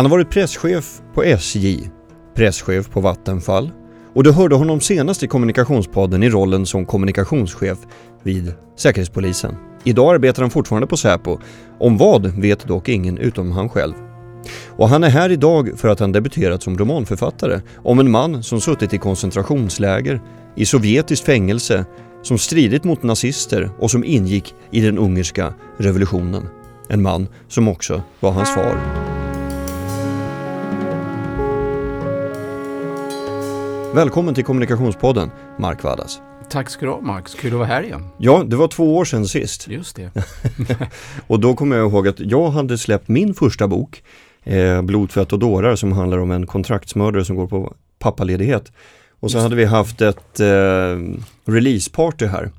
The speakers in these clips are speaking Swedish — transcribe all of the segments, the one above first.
Han har varit presschef på SJ, presschef på Vattenfall och du hörde honom senast i Kommunikationspodden i rollen som kommunikationschef vid Säkerhetspolisen. Idag arbetar han fortfarande på Säpo. Om vad vet dock ingen utom han själv. Och han är här idag för att han debuterat som romanförfattare om en man som suttit i koncentrationsläger, i sovjetiskt fängelse, som stridit mot nazister och som ingick i den ungerska revolutionen. En man som också var hans far. Välkommen till Kommunikationspodden, Mark Vaddas. Tack ska du ha Max, kul att vara här igen. Ja, det var två år sedan sist. Just det. och då kommer jag ihåg att jag hade släppt min första bok, eh, Blodfett och dårar, som handlar om en kontraktsmördare som går på pappaledighet. Och så Just hade vi haft ett eh, releaseparty här.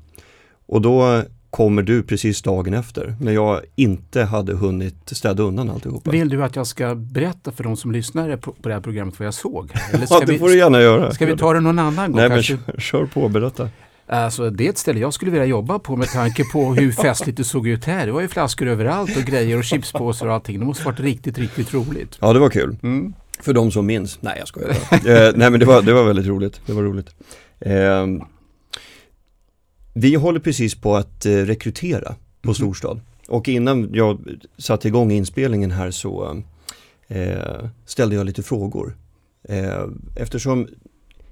Och då kommer du precis dagen efter när jag inte hade hunnit städa undan alltihopa. Vill du att jag ska berätta för de som lyssnar på, det här programmet vad jag såg? Eller ska ja, det får vi, du gärna göra. Ska vi ta det någon annan gång? Nej, kanske? men kör, kör på, berätta. Alltså det är ett ställe jag skulle vilja jobba på med tanke på hur festligt det såg ut här. Det var ju flaskor överallt och grejer och chipspåsar och allting. Det måste varit riktigt, riktigt roligt. Ja, det var kul. Mm. För de som minns. Nej, jag skojar. eh, nej, men det var, det var väldigt roligt. Det var roligt. Eh, vi håller precis på att eh, rekrytera på mm. Storstad. Och innan jag satte igång inspelningen här så eh, ställde jag lite frågor. Eh, eftersom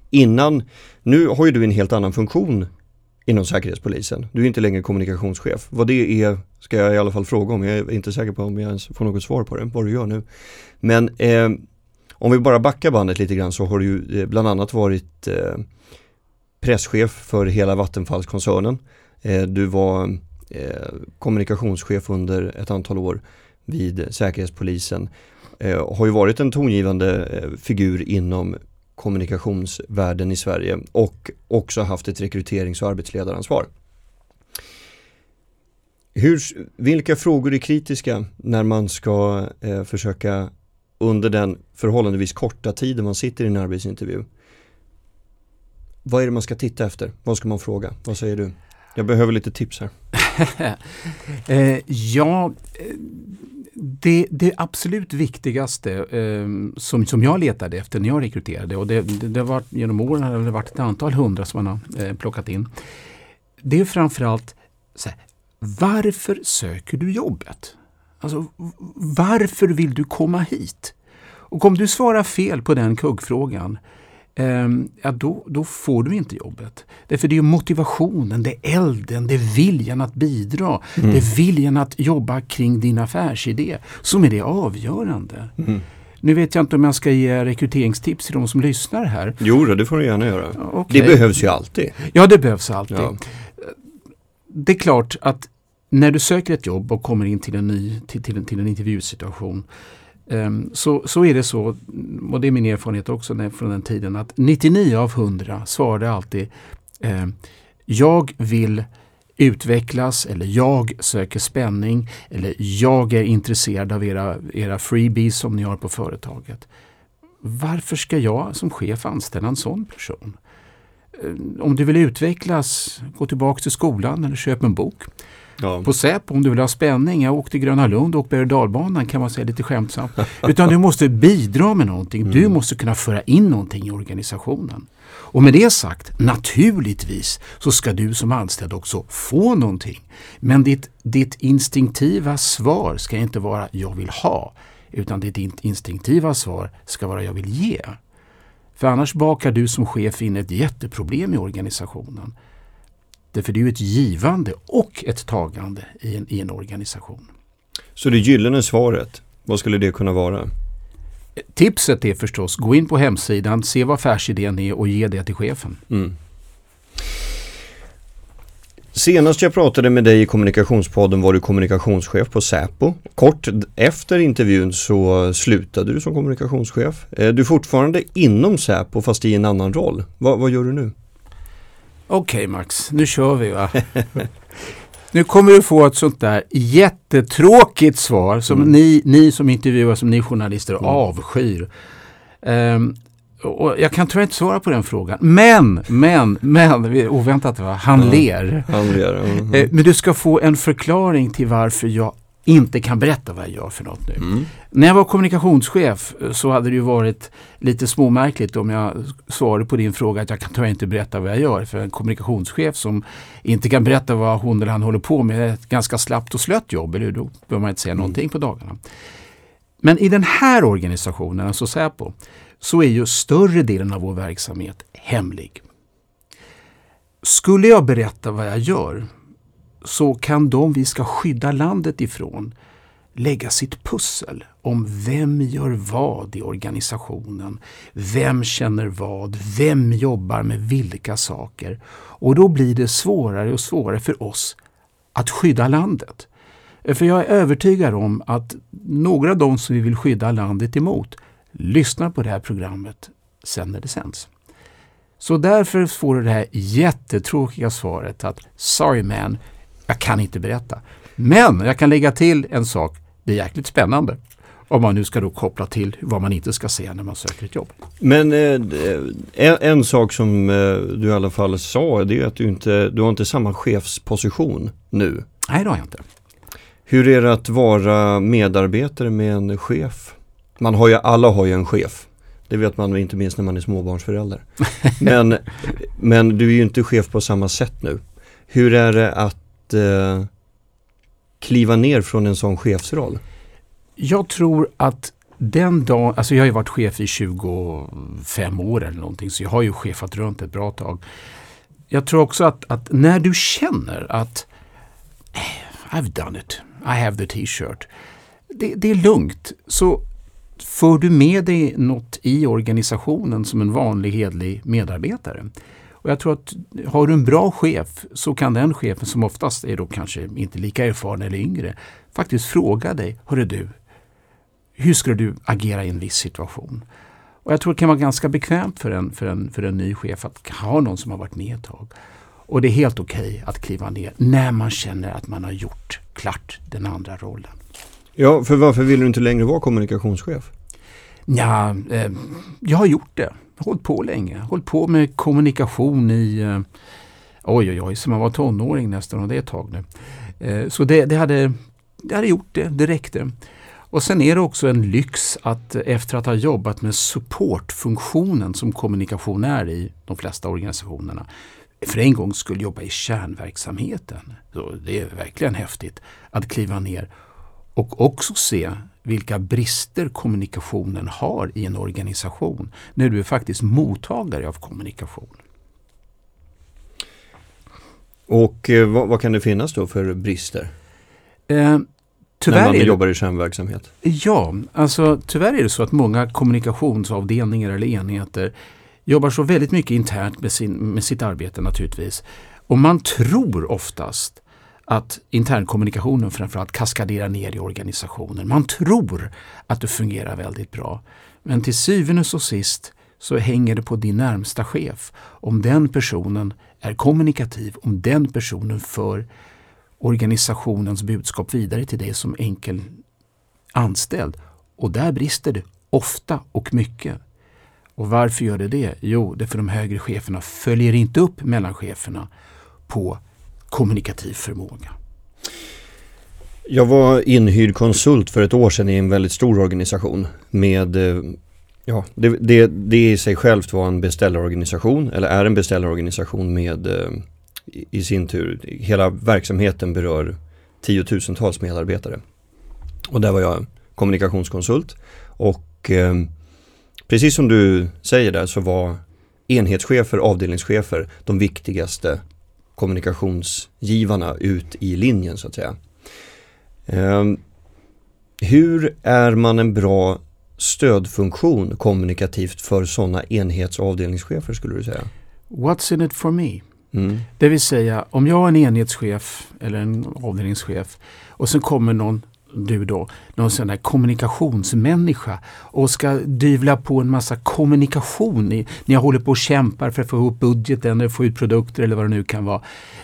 innan, nu har ju du en helt annan funktion inom Säkerhetspolisen. Du är inte längre kommunikationschef. Vad det är ska jag i alla fall fråga om. Jag är inte säker på om jag ens får något svar på det, vad du gör nu. Men eh, om vi bara backar bandet lite grann så har du ju eh, bland annat varit eh, presschef för hela Vattenfallskoncernen. Eh, du var eh, kommunikationschef under ett antal år vid Säkerhetspolisen. Eh, har ju varit en tongivande figur inom kommunikationsvärlden i Sverige och också haft ett rekryterings och arbetsledaransvar. Hur, vilka frågor är kritiska när man ska eh, försöka under den förhållandevis korta tiden man sitter i en arbetsintervju vad är det man ska titta efter? Vad ska man fråga? Vad säger du? Jag behöver lite tips här. eh, ja, eh, det, det, absolut viktigaste eh, som, som jag letade efter när jag rekryterade och det, det, det var, genom åren har det varit ett antal hundra som man har eh, plockat in. Det är framförallt så här, varför söker du jobbet? Alltså, varför vill du komma hit? Och om du svarar fel på den kuggfrågan ja, då, då får du inte jobbet. Därför det är motivationen, det är elden, det är viljan att bidra. Mm. Det är viljan att jobba kring din affärsidé som är det avgörande. Mm. Nu vet jag inte om jag ska ge rekryteringstips till de som lyssnar här. Jo, det får du gärna göra. Okay. Det behövs ju alltid. Ja, det behövs alltid. Ja. Det är klart att när du söker ett jobb och kommer in till en, ny, till, till, till en intervjusituation Ehm, Ehm, så, så är det så, och det är min erfarenhet också från den tiden, att 99 av 100 svarade alltid ehm, Jag vill utvecklas eller jag söker spänning eller jag är intresserad av era, era freebies som ni har på företaget. Varför ska jag som chef anställa en sån person? Ehm, om du vill utvecklas, gå tillbaka till skolan eller köp en bok. Ja. På Säpo om du vill ha spänning. Jag åkte Gröna Lund och berg dalbanan kan man säga lite skämtsamt. Utan du måste bidra med någonting. Mm. Du måste kunna föra in någonting i organisationen. Och med det sagt, naturligtvis så ska du som anställd också få någonting. Men ditt, ditt instinktiva svar ska inte vara jag vill ha. Utan ditt instinktiva svar ska vara jag vill ge. För annars bakar du som chef in ett jätteproblem i organisationen. Därför det är ju ett givande och ett tagande i en, i en organisation. Så det gyllene svaret, vad skulle det kunna vara? Tipset är förstås, gå in på hemsidan, se vad affärsidén är och ge det till chefen. Mm. Senast jag pratade med dig i kommunikationspodden var du kommunikationschef på Säpo. Kort efter intervjun så slutade du som kommunikationschef. Eh, du är fortfarande inom Säpo fast i en annan roll. Va, vad gör du nu? Okej okay, Max, nu kör vi va. nu kommer du få ett sånt där jättetråkigt svar som mm. ni, ni som intervjuar, som ni journalister mm. avskyr. Um, och jag kan tyvärr inte svara på den frågan. Men, men, men, oväntat va? Han mm. ler. Han ler. Mm. Men du ska få en förklaring till varför jag inte kan berätta vad jag gör för något nu. Mm. När jag var kommunikationschef eh, så hade det ju varit lite småmärkligt om jag svarade på din fråga att jag kan tyvärr inte berätta vad jag gör. För en kommunikationschef som inte kan berätta vad hon eller han håller på med är ett ganska slappt och slött jobb. Eller Då behöver man inte säga mm. någonting på dagarna. Men i den här organisationen, alltså Säpo, så är ju större delen av vår verksamhet hemlig. Skulle jag berätta vad jag gör så kan de vi ska skydda landet ifrån lägga sitt pussel om vem gör vad i organisationen, vem känner vad, vem jobbar med vilka saker. Och då blir det svårare och svårare för oss att skydda landet. För jag är övertygad om att några av de som vi vill skydda landet emot lyssnar på det här programmet sen när det sänds. Så därför får du det här jättetråkiga svaret att Sorry man, jag kan inte berätta. Men jag kan lägga till en sak. Det är jäkligt spännande. Om man nu ska då koppla till vad man inte ska säga när man söker ett jobb. Men eh, en, en, sak som eh, du i alla fall sa det är att du inte du har inte samma chefsposition nu. Nej, det har jag inte. Hur är det att vara medarbetare med en chef? Man har ju, alla har ju en chef. Det vet man inte minst när man är småbarnsförälder. men, men du är ju inte chef på samma sätt nu. Hur är det att eh, kliva ner från en sån chefsroll? Jag tror att den dagen, alltså jag har ju varit chef i 25 år eller någonting så jag har ju chefat runt ett bra tag. Jag tror också att, att när du känner att eh, I've done it, I have the t-shirt. Det, det, är lugnt. Så för du med dig något i organisationen som en vanlig hedlig medarbetare och jag tror att har du en bra chef så kan den chefen som oftast är då kanske inte lika erfaren eller yngre faktiskt fråga dig, hörru du, hur ska du agera i en viss situation? Och jag tror det kan vara ganska bekvämt för en, för en, för en ny chef att ha någon som har varit med ett tag. Och det är helt okej okay att kliva ner när man känner att man har gjort klart den andra rollen. Ja, för varför vill du inte längre vara kommunikationschef? Ja, eh, jag har gjort det hållit på länge. Hållit på med kommunikation i eh, oj oj oj, som man var tonåring nästan och det är ett tag nu. Eh, så det, det, hade, det hade gjort det, det räckte. Och sen är det också en lyx att eh, efter att ha jobbat med supportfunktionen som kommunikation är i de flesta organisationerna för en gång skulle jobba i kärnverksamheten. Så det är verkligen häftigt att kliva ner och också se vilka brister kommunikationen har i en organisation när du är faktiskt mottagare av kommunikation. Och eh, vad, vad, kan det finnas då för brister? Eh, när man jobbar i kärnverksamhet? Ja, alltså tyvärr är det så att många kommunikationsavdelningar eller enheter jobbar så väldigt mycket internt med, sin, med sitt arbete naturligtvis. Och man tror oftast att internkommunikationen framförallt kaskaderar ner i organisationen. Man tror att det fungerar väldigt bra. Men till syvende och sist så hänger det på din närmsta chef. Om den personen är kommunikativ, om den personen för organisationens budskap vidare till dig som enkel anställd. Och där brister det ofta och mycket. Och varför gör det det? Jo, det är för de högre cheferna följer inte upp mellancheferna på kommunikativ förmåga. Jag var inhyrd konsult för ett år sedan i en väldigt stor organisation med eh, Ja, det, det, det i sig självt var en beställarorganisation eller är en beställarorganisation med eh, i sin tur, hela verksamheten berör tiotusentals medarbetare. Och där var jag kommunikationskonsult och eh, precis som du säger där så var enhetschefer, avdelningschefer de viktigaste kommunikationsgivarna ut i linjen så att säga. Um, hur är man en bra stödfunktion kommunikativt för sådana enhets och avdelningschefer skulle du säga? What's in it for me? Mm. Det vill säga om jag är en enhetschef eller en avdelningschef och sen kommer någon du då, någon sån där kommunikationsmänniska och ska dyvla på en massa kommunikation i, när jag håller på och kämpar för att få ihop budgeten eller få ut produkter eller vad det nu kan vara.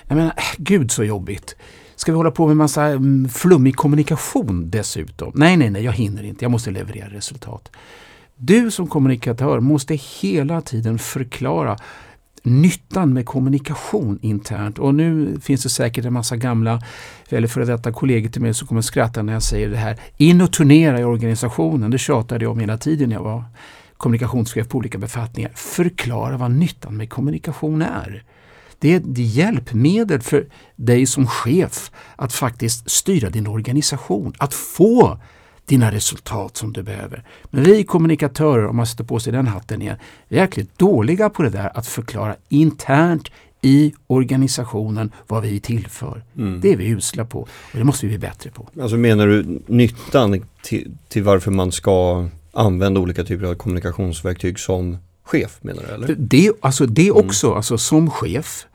Jag menar, äh, gud så jobbigt. Ska vi hålla på med massa mm, flummig kommunikation dessutom? Nej, nej, nej, jag hinner inte. Jag måste leverera resultat. Du som kommunikatör måste hela tiden förklara nyttan med kommunikation internt. Och nu finns det säkert en massa gamla eller före detta kollegor till mig som kommer skratta när jag säger det här. In och turnera i organisationen, det tjatade jag om hela tiden när jag var kommunikationschef på olika befattningar. Förklara vad nyttan med kommunikation är. Det är ett hjälpmedel för dig som chef att faktiskt styra din organisation, att få dina resultat som du behöver. Men vi kommunikatörer, om man sätter på sig den hatten igen, är jäkligt dåliga på det där att förklara internt i organisationen vad vi tillför. Mm. Det är vi usla på och det måste vi bli bättre på. Alltså menar du nyttan till, till varför man ska använda olika typer av kommunikationsverktyg som chef menar du? Eller? Det, alltså det mm. också, mm. alltså som chef.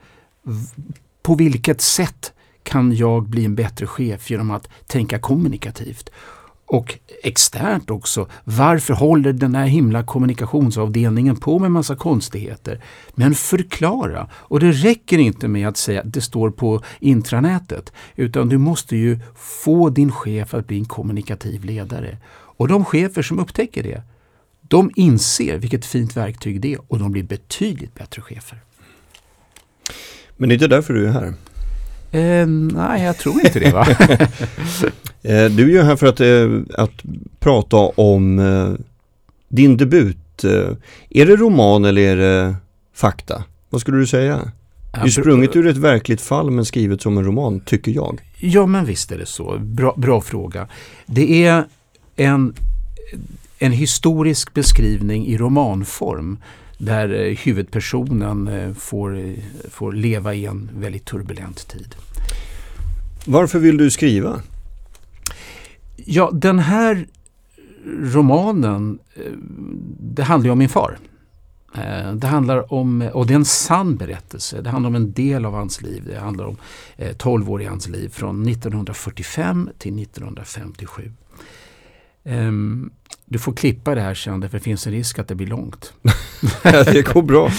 På vilket sätt kan jag bli en bättre chef genom att tänka kommunikativt? Och externt också, varför håller den här himla kommunikationsavdelningen på med massa konstigheter? Men förklara! Och det räcker inte med att säga att det står på intranätet, utan du måste ju få din chef att bli en kommunikativ ledare. Och de chefer som upptäcker det, de inser vilket fint verktyg det är och de blir betydligt bättre chefer. Men det är inte därför du är här? Eh, nej, jag tror inte det va? eh, du är ju här för att, eh, att prata om eh, din debut. Är det roman eller är det fakta? Vad skulle du säga? Det är sprunget ur ett verkligt fall men skrivet som en roman, tycker jag. Ja, men visst är det så. Bra, bra fråga. Det är en, en historisk beskrivning i romanform där eh, huvudpersonen eh, får, eh, får leva i en väldigt turbulent tid. Varför vill du skriva? Ja, den här romanen, det handlar ju om min far. Det handlar om, och det är en sann berättelse, det handlar om en del av hans liv. Det handlar om 12 år i hans liv från 1945 till 1957. Um, du får klippa det här sen, för det finns en risk att det blir långt. det går bra.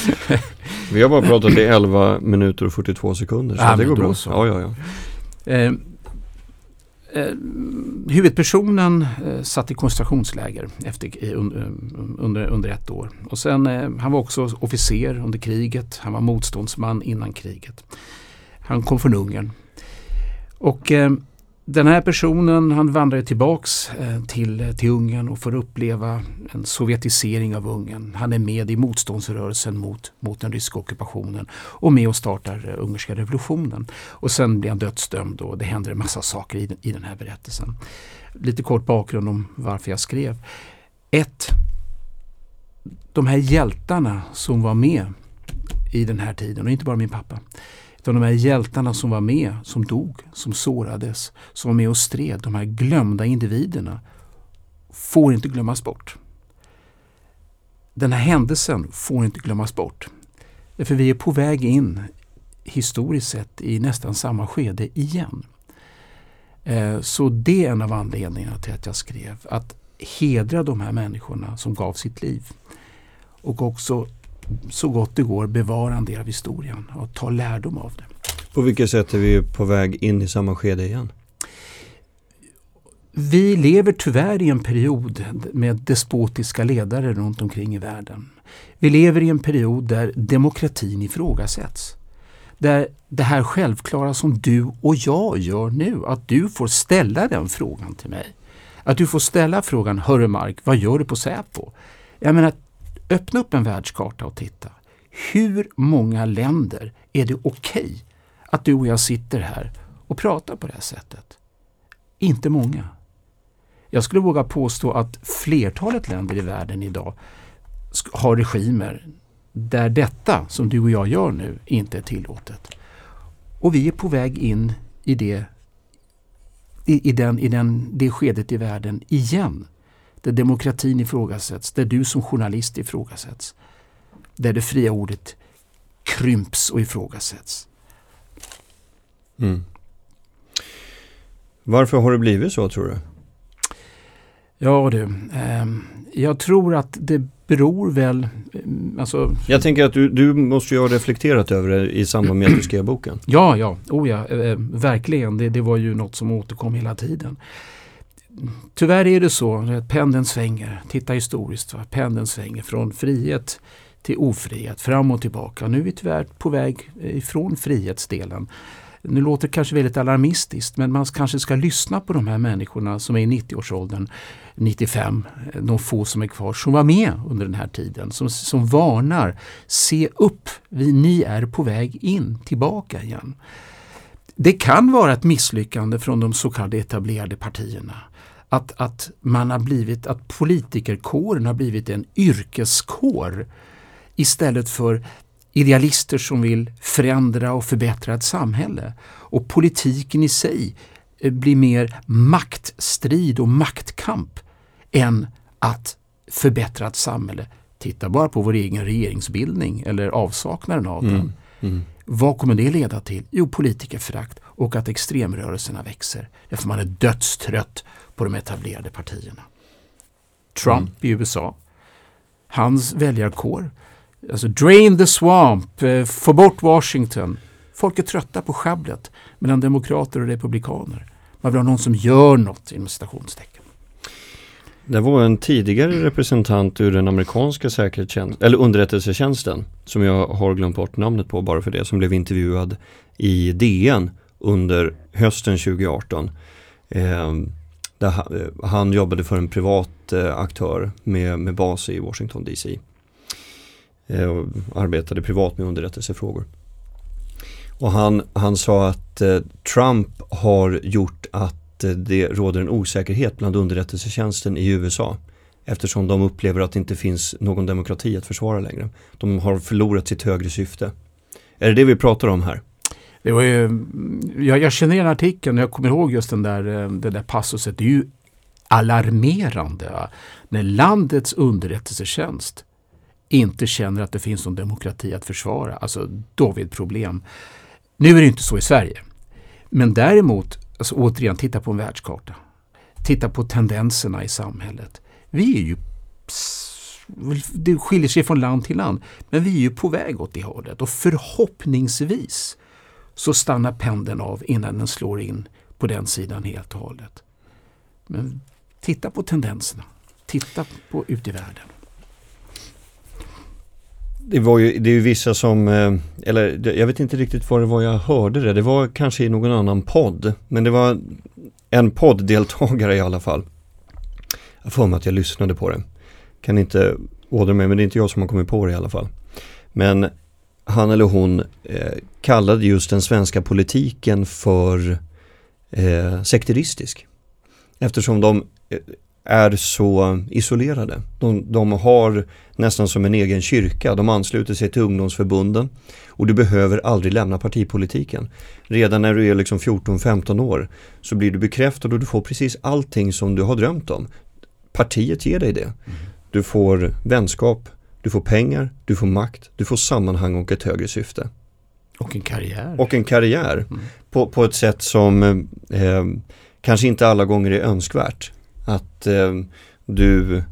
Vi har bara pratat i 11 minuter och 42 sekunder, så ja, det går bra. Så. Ja, ja, ja. Um, Eh, huvudpersonen eh, satt i koncentrationsläger efter, eh, under, under ett år. Och sen, eh, han var också officer under kriget. Han var motståndsman innan kriget. Han kom från Ungern. Och eh, den här personen han vandrar tillbaks eh, till, till Ungern och får uppleva en sovjetisering av Ungern. Han är med i motståndsrörelsen mot, mot den ryska ockupationen och med och startar eh, ungerska revolutionen. Och sen blir han dödsdömd och det händer en massa saker i, i den här berättelsen. Lite kort bakgrund om varför jag skrev. Ett, de här hjältarna som var med i den här tiden och inte bara min pappa utan de här hjältarna som var med, som dog, som sårades, som var med och stred, de här glömda individerna, får inte glömmas bort. Den här händelsen får inte glömmas bort. För vi är på väg in, historiskt sett, i nästan samma skede igen. Eh, så det är en av anledningarna till att jag skrev. Att hedra de här människorna som gav sitt liv. Och också så gott det går bevara en del av historien och ta lärdom av det. På vilket sätt är vi på väg in i samma skede igen? Vi lever tyvärr i en period med despotiska ledare runt omkring i världen. Vi lever i en period där demokratin ifrågasätts. Där det här självklara som du och jag gör nu, att du får ställa den frågan till mig. Att du får ställa frågan, hörru Mark, vad gör du på Säpo? Jag menar, öppna upp en världskarta och titta. Hur många länder är det okej okay att du och jag sitter här och pratar på det här sättet? Inte många. Jag skulle våga påstå att flertalet länder i världen idag har regimer där detta som du och jag gör nu inte är tillåtet. Och vi är på väg in i det, i, i, den, i den, det skedet i världen igen där demokratin ifrågasätts, där du som journalist ifrågasätts. Där det fria ordet krymps och ifrågasätts. Mm. Varför har det blivit så tror du? Ja du, eh, jag tror att det beror väl... Mm, alltså, jag tänker att du, du måste ju ha reflekterat över det i samband med att du skrev boken. Ja, ja, oh ja eh, verkligen. Det, det var ju något som återkom hela tiden tyvärr är det så att pendeln svänger. Titta historiskt. Va? Pendeln svänger från frihet till ofrihet, fram och tillbaka. Nu är vi tyvärr på väg eh, ifrån frihetsdelen. Nu låter det kanske väldigt alarmistiskt men man kanske ska lyssna på de här människorna som är i 90-årsåldern, 95, eh, de få som är kvar, som var med under den här tiden, som, som varnar. Se upp, vi, ni är på väg in, tillbaka igen. Det kan vara ett misslyckande från de så kallade etablerade partierna. Att, att, man har blivit, att politikerkåren har blivit en yrkeskår istället för idealister som vill förändra och förbättra ett samhälle. Och politiken i sig eh, blir mer maktstrid och maktkamp än att förbättra ett samhälle. Titta bara på vår egen regeringsbildning eller avsaknaden av den. Mm. mm. Vad kommer det leda till? Jo, politikerförakt och att extremrörelserna växer. Därför man är dödstrött på de etablerade partierna. Trump mm. i USA, hans väljarkår, alltså drain the swamp, eh, få bort Washington. Folk är trötta på schabblet mellan demokrater och republikaner. Man vill ha någon som gör något inom citationstecken. Det var en tidigare representant ur den amerikanska säkerhetstjänsten, eller underrättelsetjänsten, som jag har glömt bort namnet på bara för det, som blev intervjuad i DN under hösten 2018. Eh, där eh, han, jobbade för en privat eh, aktör med, med bas i Washington DC. Eh, och arbetade privat med underrättelsefrågor. Och han, han sa att eh, Trump har gjort att Eh, det råder en osäkerhet bland underrättelsetjänsten i USA eftersom de upplever att det inte finns någon demokrati att försvara längre. De har förlorat sitt högre syfte. Är det det vi pratar om här? Det var ju, mm, jag, jag känner igen artikeln och jag kommer ihåg just den där, den det där passuset. Det är ju alarmerande när landets underrättelsetjänst inte känner att det finns någon demokrati att försvara. Alltså, då har vi ett problem. Nu är det inte så i Sverige. Men däremot alltså återigen, titta på en världskarta. Titta på tendenserna i samhället. Vi är ju det skiljer sig från land till land, men vi är ju på väg åt det hållet och förhoppningsvis så stannar pendeln av innan den slår in på den sidan helt och hållet. Men titta på tendenserna. Titta på ut i världen. Det, var ju, det är ju vissa som, eh, eller jag vet inte riktigt var det var jag hörde det. Det var kanske i någon annan podd. Men det var en podddeltagare i alla fall. Jag får mig att jag lyssnade på det. Kan inte ådra mig, men det är inte jag som har kommit på det i alla fall. Men han eller hon eh, kallade just den svenska politiken för eh, sekteristisk. Eftersom de eh, är så isolerade. De, de, har nästan som en egen kyrka. De ansluter sig till ungdomsförbunden och du behöver aldrig lämna partipolitiken. Redan när du är liksom 14-15 år så blir du bekräftad och du får precis allting som du har drömt om. Partiet ger dig det. Du får vänskap, du får pengar, du får makt, du får sammanhang och ett högre syfte. Och en karriär. Och en karriär mm. på, på ett sätt som eh, kanske inte alla gånger är önskvärt. Att eh, du,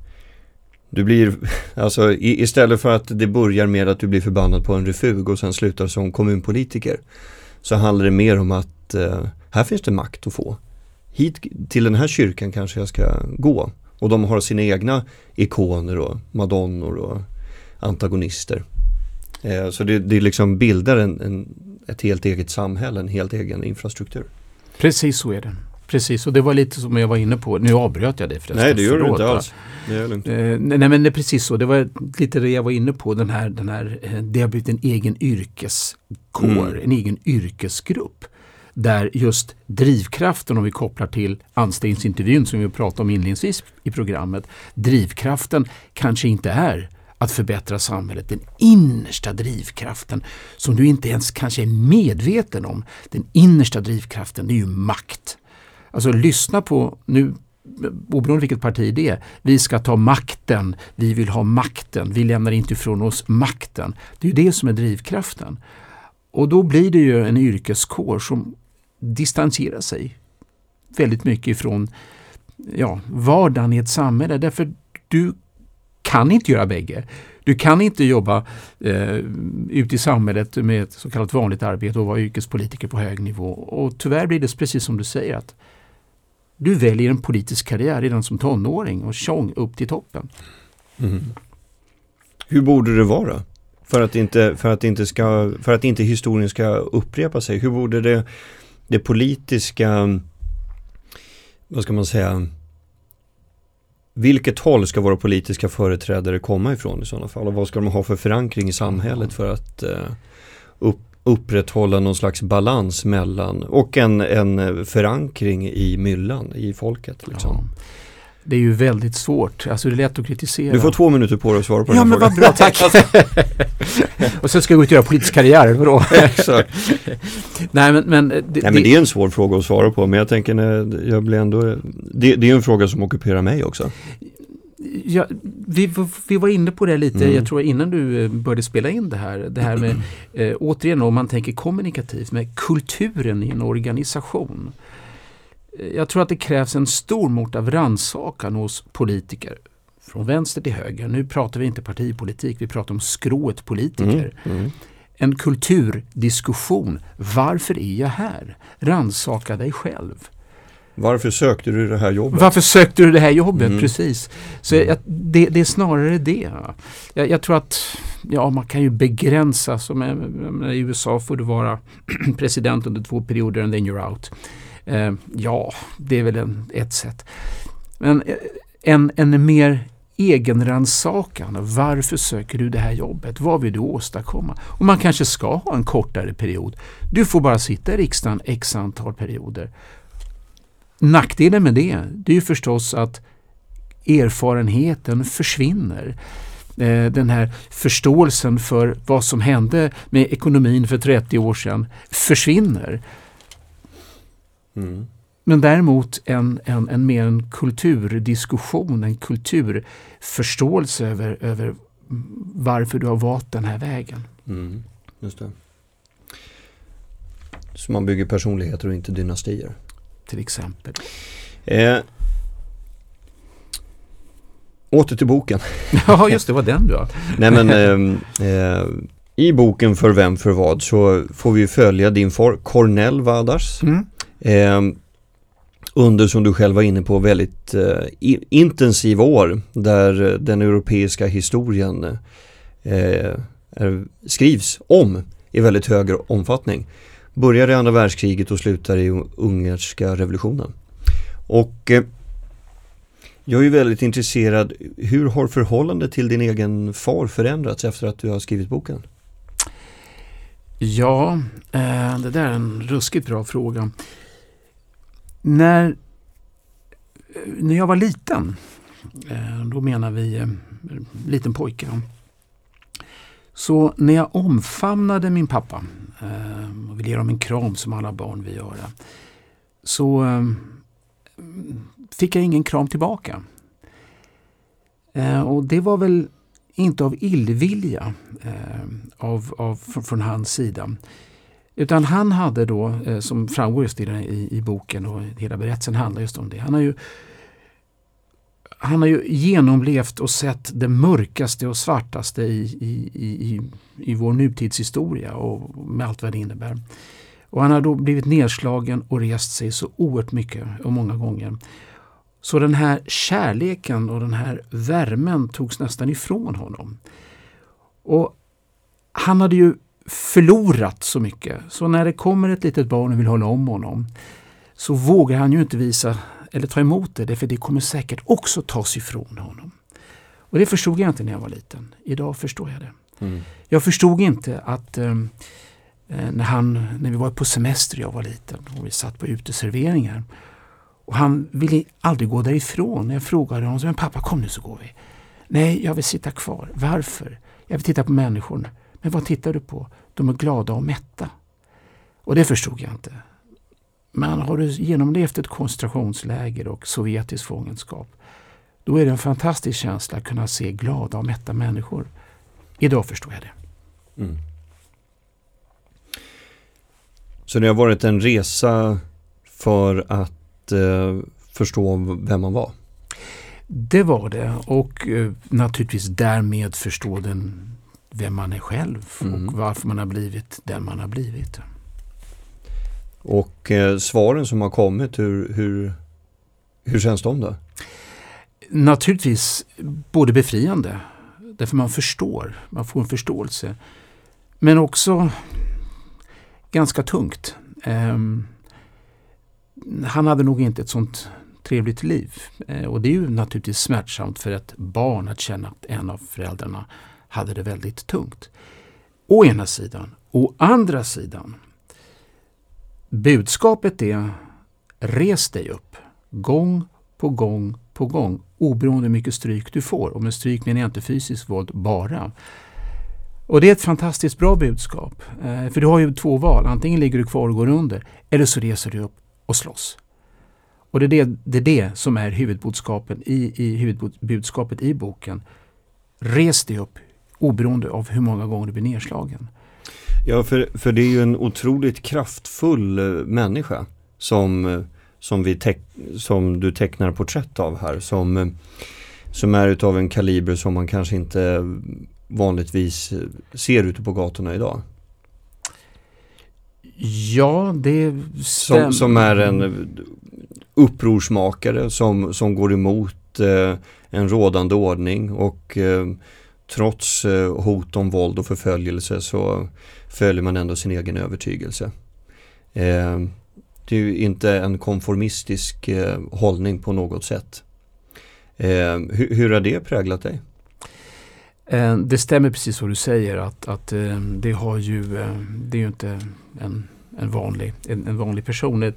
du blir, alltså i, istället för att det börjar med att du blir förbannad på en refug och sen slutar som kommunpolitiker. Så handlar det mer om att eh, här finns det makt att få. Hit till den här kyrkan kanske jag ska gå. Och de har sina egna ikoner och madonnor och antagonister. Eh, så det, det liksom bildar en, en, ett helt eget samhälle, en helt egen infrastruktur. Precis så är det. Precis, och det var lite som jag var inne på. Nu avbröt jag dig förresten. Nej, det gör du inte alls. Eh, nej, men det är precis så. Det var lite det jag var inne på. Den här, den här, eh, det har blivit en egen yrkeskår, mm. en egen yrkesgrupp. Där just drivkraften, om vi kopplar till anställningsintervjun som vi pratade om inledningsvis i programmet. Drivkraften kanske inte är att förbättra samhället. Den innersta drivkraften som du inte ens kanske är medveten om. Den innersta drivkraften det är ju makt. Alltså lyssna på, nu oberoende vilket parti det är, vi ska ta makten, vi vill ha makten, vi lämnar inte ifrån oss makten. Det är ju det som är drivkraften. Och då blir det ju en yrkeskår som distanserar sig väldigt mycket ifrån ja, vardagen i ett samhälle. Därför du kan inte göra bägge. Du kan inte jobba eh, ute i samhället med ett så kallat vanligt arbete och vara yrkespolitiker på hög nivå. Och tyvärr blir det precis som du säger att du väljer en politisk karriär redan som tonåring och tjong upp till toppen. Mm. Hur borde det vara? För att inte, för att inte, ska, för att inte historien ska upprepa sig. Hur borde det, det politiska, vad ska man säga, vilket håll ska våra politiska företrädare komma ifrån i sådana fall? Och vad ska de ha för förankring i samhället för att uh, upp, upprätthålla någon slags balans mellan och en, en förankring i myllan, i folket. Liksom. Ja. Det är ju väldigt svårt, alltså det är lätt att kritisera. Du får två minuter på dig att svara på ja, den Ja men vad bra, tack! och sen ska jag gå ut och göra politisk karriär, vadå? Exakt. Nej men, men, det, Nej, men det är en svår fråga att svara på, men jag tänker jag blir ändå, det, det är en fråga som ockuperar mig också. Ja, vi, vi var inne på det lite, mm. jag tror innan du eh, började spela in det här. Det här med, eh, återigen om man tänker kommunikativt, med kulturen i en organisation. Eh, jag tror att det krävs en stor mått av rannsakan hos politiker. Från vänster till höger. Nu pratar vi inte partipolitik, vi pratar om skrået politiker. Mm. Mm. En kulturdiskussion. Varför är jag här? Rannsaka dig själv. Varför sökte du det här jobbet? Varför sökte du det här jobbet? Mm. Precis. Så jag, det, det, är snarare det. Jag, jag, tror att ja, man kan ju begränsa. Som I USA får du vara president under två perioder and then you're out. Eh, ja, det är väl en, ett sätt. Men eh, en, en mer egenrannsakande. Varför söker du det här jobbet? Vad vill du åstadkomma? Och man kanske ska ha en kortare period. Du får bara sitta i riksdagen x antal perioder. Nackdelen med det, det är ju förstås att erfarenheten försvinner. Eh, den här förståelsen för vad som hände med ekonomin för 30 år sedan försvinner. Mm. Men däremot en, en, en mer en kulturdiskussion, en kulturförståelse över, över varför du har valt den här vägen. Mm, just det. Så man bygger personligheter och inte dynastier? Till exempel. Eh, åter till boken. ja, just det, var den du Nej men eh, eh, i boken För vem för vad så får vi följa din far Cornell Vadars. Mm. Eh, under, som du själv var inne på, väldigt eh, intensiva år där den europeiska historien eh, är, skrivs om i väldigt hög omfattning. Börjar i andra världskriget och slutar i ungerska revolutionen. Och eh, jag är väldigt intresserad, hur har förhållandet till din egen far förändrats efter att du har skrivit boken? Ja, eh, det där är en ruskigt bra fråga. När, eh, när jag var liten, eh, då menar vi eh, liten pojke. Så när jag omfamnade min pappa eh, och ville ge honom en kram som alla barn vill göra. Så ehm, fick jag ingen kram tillbaka. Eh, och det var väl inte av illvilja ehm, av, av, från hans sida. Utan han hade då, eh, som framgår just i, i, i boken och hela berättelsen handlar just om det. Han har ju han har ju genomlevt och sett det mörkaste och svartaste i, i, i, i vår nutidshistoria och med allt vad det innebär. Och han har då blivit nedslagen och rest sig så oerhört mycket och många gånger. Så den här kärleken och den här värmen togs nästan ifrån honom. Och han hade ju förlorat så mycket. Så när det kommer ett litet barn och vill hålla om honom så vågar han ju inte visa eller ta emot det, för det kommer säkert också tas ifrån honom. Och det förstod jag inte när jag var liten. Idag förstår jag det. Mm. Jag förstod inte att ehm, eh, när, han, när vi var på semester jag var liten och vi satt på uteserveringar och han ville aldrig gå därifrån. Jag frågade honom, men pappa kom nu så går vi. Nej, jag vill sitta kvar. Varför? Jag vill titta på människorna. Men vad tittar du på? De är glada och mätta. Och det förstod jag inte. Men har du genomlevt ett koncentrationsläger och sovjetisk fångenskap, då är det en fantastisk känsla att kunna se glada och mätta människor. Idag förstår jag det. Mm. Så det har varit en resa för att eh, förstå vem man var? Det var det och eh, naturligtvis därmed förstå den vem man är själv mm. och varför man har blivit den man har blivit. Och eh, svaren som har kommit, hur, hur, hur känns de då? Naturligtvis både befriande Därför man förstår, man får en förståelse. Men också ganska tungt. Eh, han hade nog inte ett sånt trevligt liv. Eh, och det är ju naturligtvis smärtsamt för ett barn att känna att en av föräldrarna hade det väldigt tungt. Å ena sidan. Å andra sidan. Budskapet är res dig upp. Gång på gång på gång. Oberoende hur mycket stryk du får. Och med stryk menar jag inte fysiskt våld bara. Och det är ett fantastiskt bra budskap. Eh, för du har ju två val. Antingen ligger du kvar och går under. Eller så reser du upp och slåss. Och det är det, det, är det som är huvudbudskapet i, i, huvudbudskapet i boken. Res dig upp oberoende av hur många gånger du blir nedslagen. Ja, för, för det är ju en otroligt kraftfull eh, människa som, eh, som, vi som du tecknar porträtt av här. Som, eh, som är utav en kaliber som man kanske inte vanligtvis ser ute på gatorna idag. Ja, det stämmer. Som, som är en upprorsmakare som, som går emot eh, en rådande ordning och eh, trots eh, hot om våld och förföljelse så följer man ändå sin egen övertygelse. Eh, det är ju inte en konformistisk eh, hållning på något sätt. Hur, hur har det präglat dig? Det stämmer precis vad du säger att, att det har ju, det är ju inte en en vanlig, en, en, vanlig person.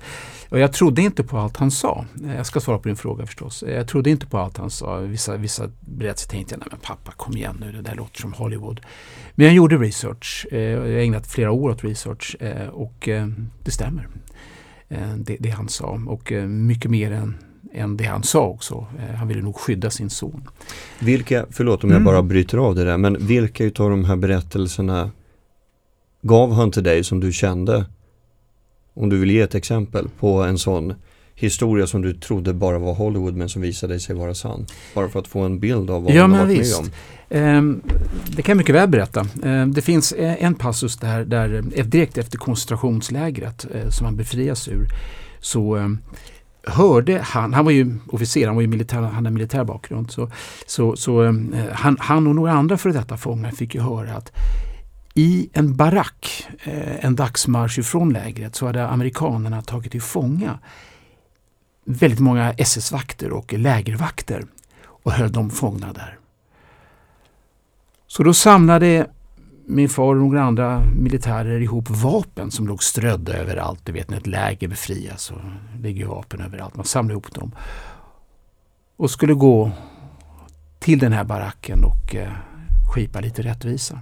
Och jag trodde inte på allt han sa. Jag ska svara på din fråga förstås. Jag trodde inte på allt han sa. Vissa, vissa berättelser tänkte jag, nej men pappa kom igen nu, det där låter som Hollywood. Men jag gjorde research. Eh, jag har ägnat flera år åt research eh, och eh, det stämmer. Det, det han sa och mycket mer än än det han sa också. Han ville nog skydda sin son. Vilka, förlåt om jag mm. bara bryter av det där, men vilka utav de här berättelserna gav han till dig som du kände om du vill ge ett exempel på en sån historia som du trodde bara var Hollywood men som visade sig vara sann. Bara för att få en bild av vad ja, har varit visst. med om. Um, det kan jag mycket väl berätta. Um, det finns en passus där, där eh, direkt efter koncentrationslägret uh, som han befrias ur så um, hörde han, han var ju officer, han var ju militär, han hade militär bakgrund, så, så, så han, han och några andra före detta fångar fick ju höra att i en barack, eh, en dagsmarsch ifrån lägret, så hade amerikanerna tagit till fånga väldigt många SS-vakter och lägervakter och höll dem fångna där. Så då samlade min far och några andra militärer ihop vapen som låg strödda överallt. Du vet när ett läger befrias så ligger vapen överallt. Man samlade ihop dem och skulle gå till den här baracken och eh, skipa lite rättvisa.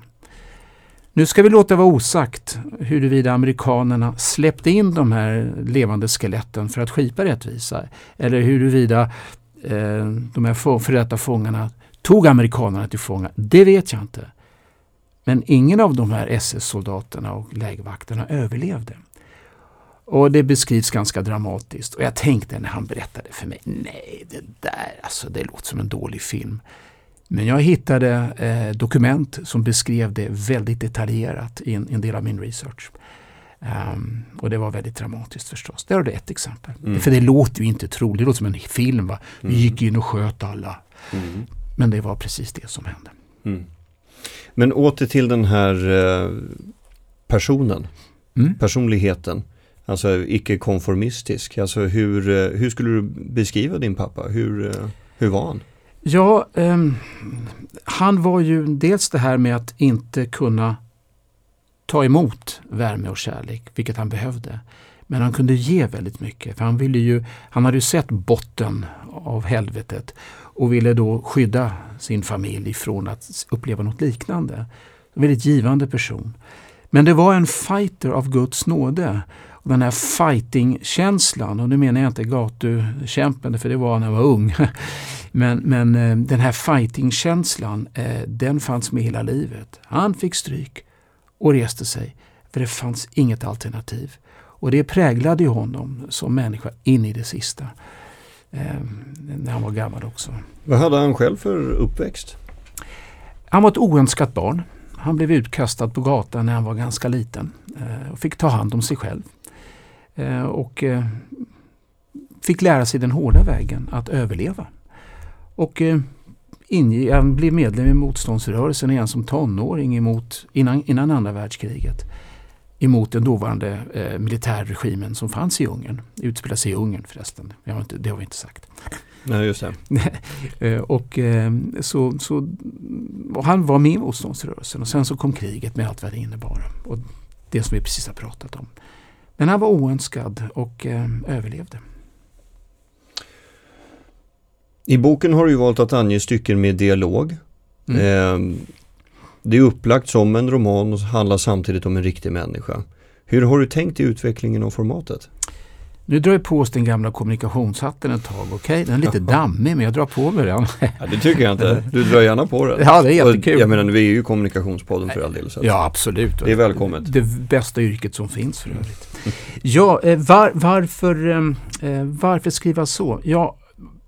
Nu ska vi låta vara osagt huruvida amerikanerna släppte in de här levande skeletten för att skipa rättvisa eller huruvida eh, de här före detta fångarna tog amerikanerna till fånga. Det vet jag inte. Men ingen av de här SS-soldaterna och lägervakterna överlevde. Och det beskrivs ganska dramatiskt. Och jag tänkte när han berättade för mig, nej det där, alltså det låter som en dålig film. Men jag hittade eh, dokument som beskrev det väldigt detaljerat i en, en del av min research. Um, och det var väldigt dramatiskt förstås. Där har du ett exempel. Mm. För det låter ju inte troligt, det låter som en film. Va? Vi mm. gick in och sköt alla. Mm. Men det var precis det som hände. Mm. Men åter till den här eh, personen, mm. personligheten. Alltså icke-konformistisk. Alltså hur, eh, hur skulle du beskriva din pappa? Hur, eh, hur var han? Ja, eh, han var ju dels det här med att inte kunna ta emot värme och kärlek, vilket han behövde. Men han kunde ge väldigt mycket. För han, ville ju, han hade ju sett botten av helvetet och ville då skydda sin familj från att uppleva något liknande. En väldigt givande person. Men det var en fighter av Guds nåde. Och den här fighting-känslan, och nu menar jag inte gatukämpen, för det var när jag var ung. Men, men eh, den här fighting-känslan, eh, den fanns med hela livet. Han fick stryk och reste sig, för det fanns inget alternativ. Och det präglade honom som människa in i det sista. Eh, när han var gammal också. Vad hade han själv för uppväxt? Han var ett oönskat barn. Han blev utkastad på gatan när han var ganska liten och fick ta hand om sig själv. Och fick lära sig den hårda vägen att överleva. Och eh, inge, jag blev medlem i motståndsrörelsen igen som tonåring emot, innan, innan andra världskriget emot den dåvarande eh, militärregimen som fanns i Ungern. Utspelar sig i Ungern förresten. Det har, inte, det har vi inte sagt. Nej, just det. Eh, och, eh, så, så, och han var med i motståndsrörelsen och sen så kom kriget med allt vad det innebar. Och det som vi precis har pratat om. Men han var oönskad och eh, överlevde. I boken har du valt att ange stycken med dialog. Mm. Eh, det är upplagt som en roman och handlar samtidigt om en riktig människa. Hur har du tänkt i utvecklingen av formatet? Nu drar jag på oss den gamla kommunikationshatten ett tag. Okej, okay? den är lite dammig men jag drar på mig den. Ja, det tycker jag inte. Du drar gärna på den. Ja, det är jättekul. Jag menar, vi är ju kommunikationspodden för all del. Så ja, absolut. Det är välkommet. Det bästa yrket som finns för övrigt. Ja, eh, var, varför, ehm, eh, varför skriva så? Ja,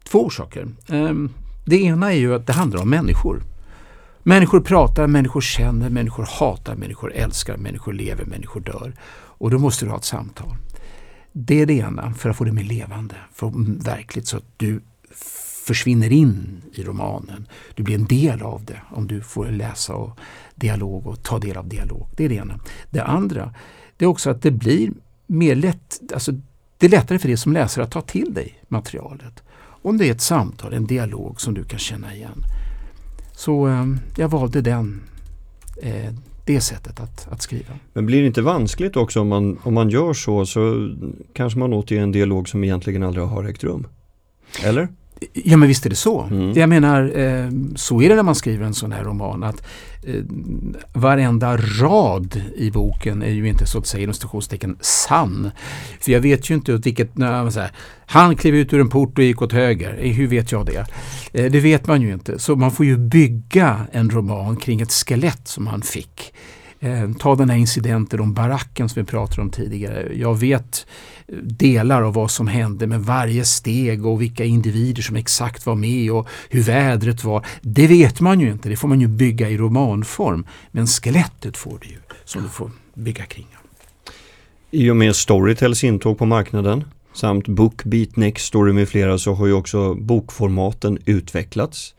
två orsaker. Ehm, det ena är ju att det handlar om människor. Människor pratar, människor känner, människor hatar, människor älskar, människor lever, människor dör. Och då måste du ha ett samtal. Det är det ena, för att få det mer levande, för verkligt så att du försvinner in i romanen. Du blir en del av det om du får läsa och dialog och ta del av dialog. Det är det ena. Det andra, det är också att det blir mer lätt, alltså det är lättare för dig som läsare att ta till dig materialet. Om det är ett samtal, en dialog som du kan känna igen. Så eh, jag valde den, eh, det sättet att, att skriva. Men blir det inte vanskligt också om man, om man gör så så kanske man återger en dialog som egentligen aldrig har ägt rum? Eller? Ja men visst är det så. Mm. Jag menar, eh, så är det när man skriver en sån här roman. att eh, Varenda rad i boken är ju inte så att säga inom stationstecken sann. För jag vet ju inte vilket, nej, så här, han klev ut ur en port och gick åt höger. Eh, hur vet jag det? Eh, det vet man ju inte. Så man får ju bygga en roman kring ett skelett som han fick. Eh, ta den här incidenten om baracken som vi pratade om tidigare. Jag vet delar av vad som hände med varje steg och vilka individer som exakt var med och hur vädret var. Det vet man ju inte, det får man ju bygga i romanform. Men skelettet får du ju, som du får bygga kring. I och med Storytels intåg på marknaden samt Bookbeat, Nextory med flera så har ju också bokformaten utvecklats.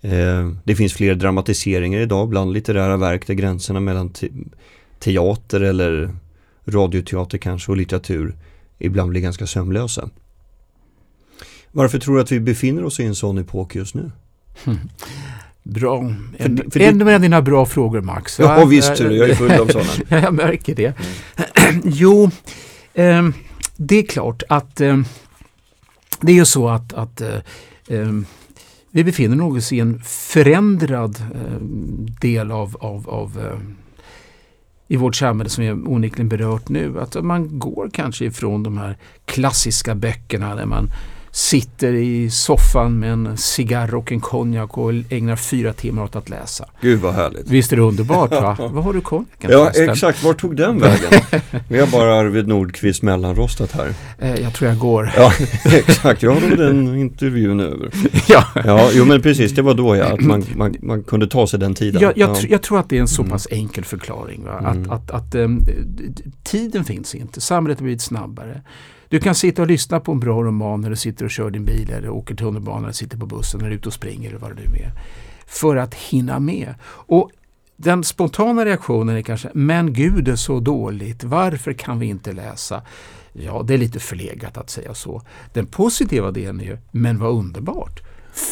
Eh, det finns fler dramatiseringar idag bland litterära verk där gränserna mellan te teater eller radioteater kanske och litteratur ibland blir ganska sömlösa. Varför tror du att vi befinner oss i en sån epok just nu? Bra. En, för, för en av dina bra frågor Max. Ja, ja visst, jag är full av sådana. jag märker det. Mm. jo, eh, det är klart att eh, det är ju så att, att eh, ehm, vi befinner oss i en förändrad eh, del av, av, av eh, i vårt samhälle som vi onekligen berört nu. Att man går kanske ifrån de här klassiska böckerna där man sitter i soffan med en cigarr och en konjak och ägnar fyra timmar åt att läsa. Gud vad härligt. Visst är det underbart va? Vad har du konjaken Ja förresten? exakt, var tog den vägen? Vi har bara Arvid Nordqvist mellanrostat här. Eh, jag tror jag går. Ja exakt, jag har den intervjun över. ja. ja, jo men precis det var då ja, att man, man, man kunde ta sig den tiden. Jag, jag, ja. tr jag tror att det är en så mm. pass mm. enkel förklaring. Va? Att, mm. att, att um, tiden finns inte, samhället har blivit snabbare. Du kan sitta och lyssna på en bra roman när du sitter och kör din bil eller åker tunnelbana eller sitter på bussen eller är ute och springer eller vad det nu är. För att hinna med. Och den spontana reaktionen är kanske, men gud det är så dåligt, varför kan vi inte läsa? Ja, det är lite förlegat att säga så. Den positiva delen är ju, men vad underbart!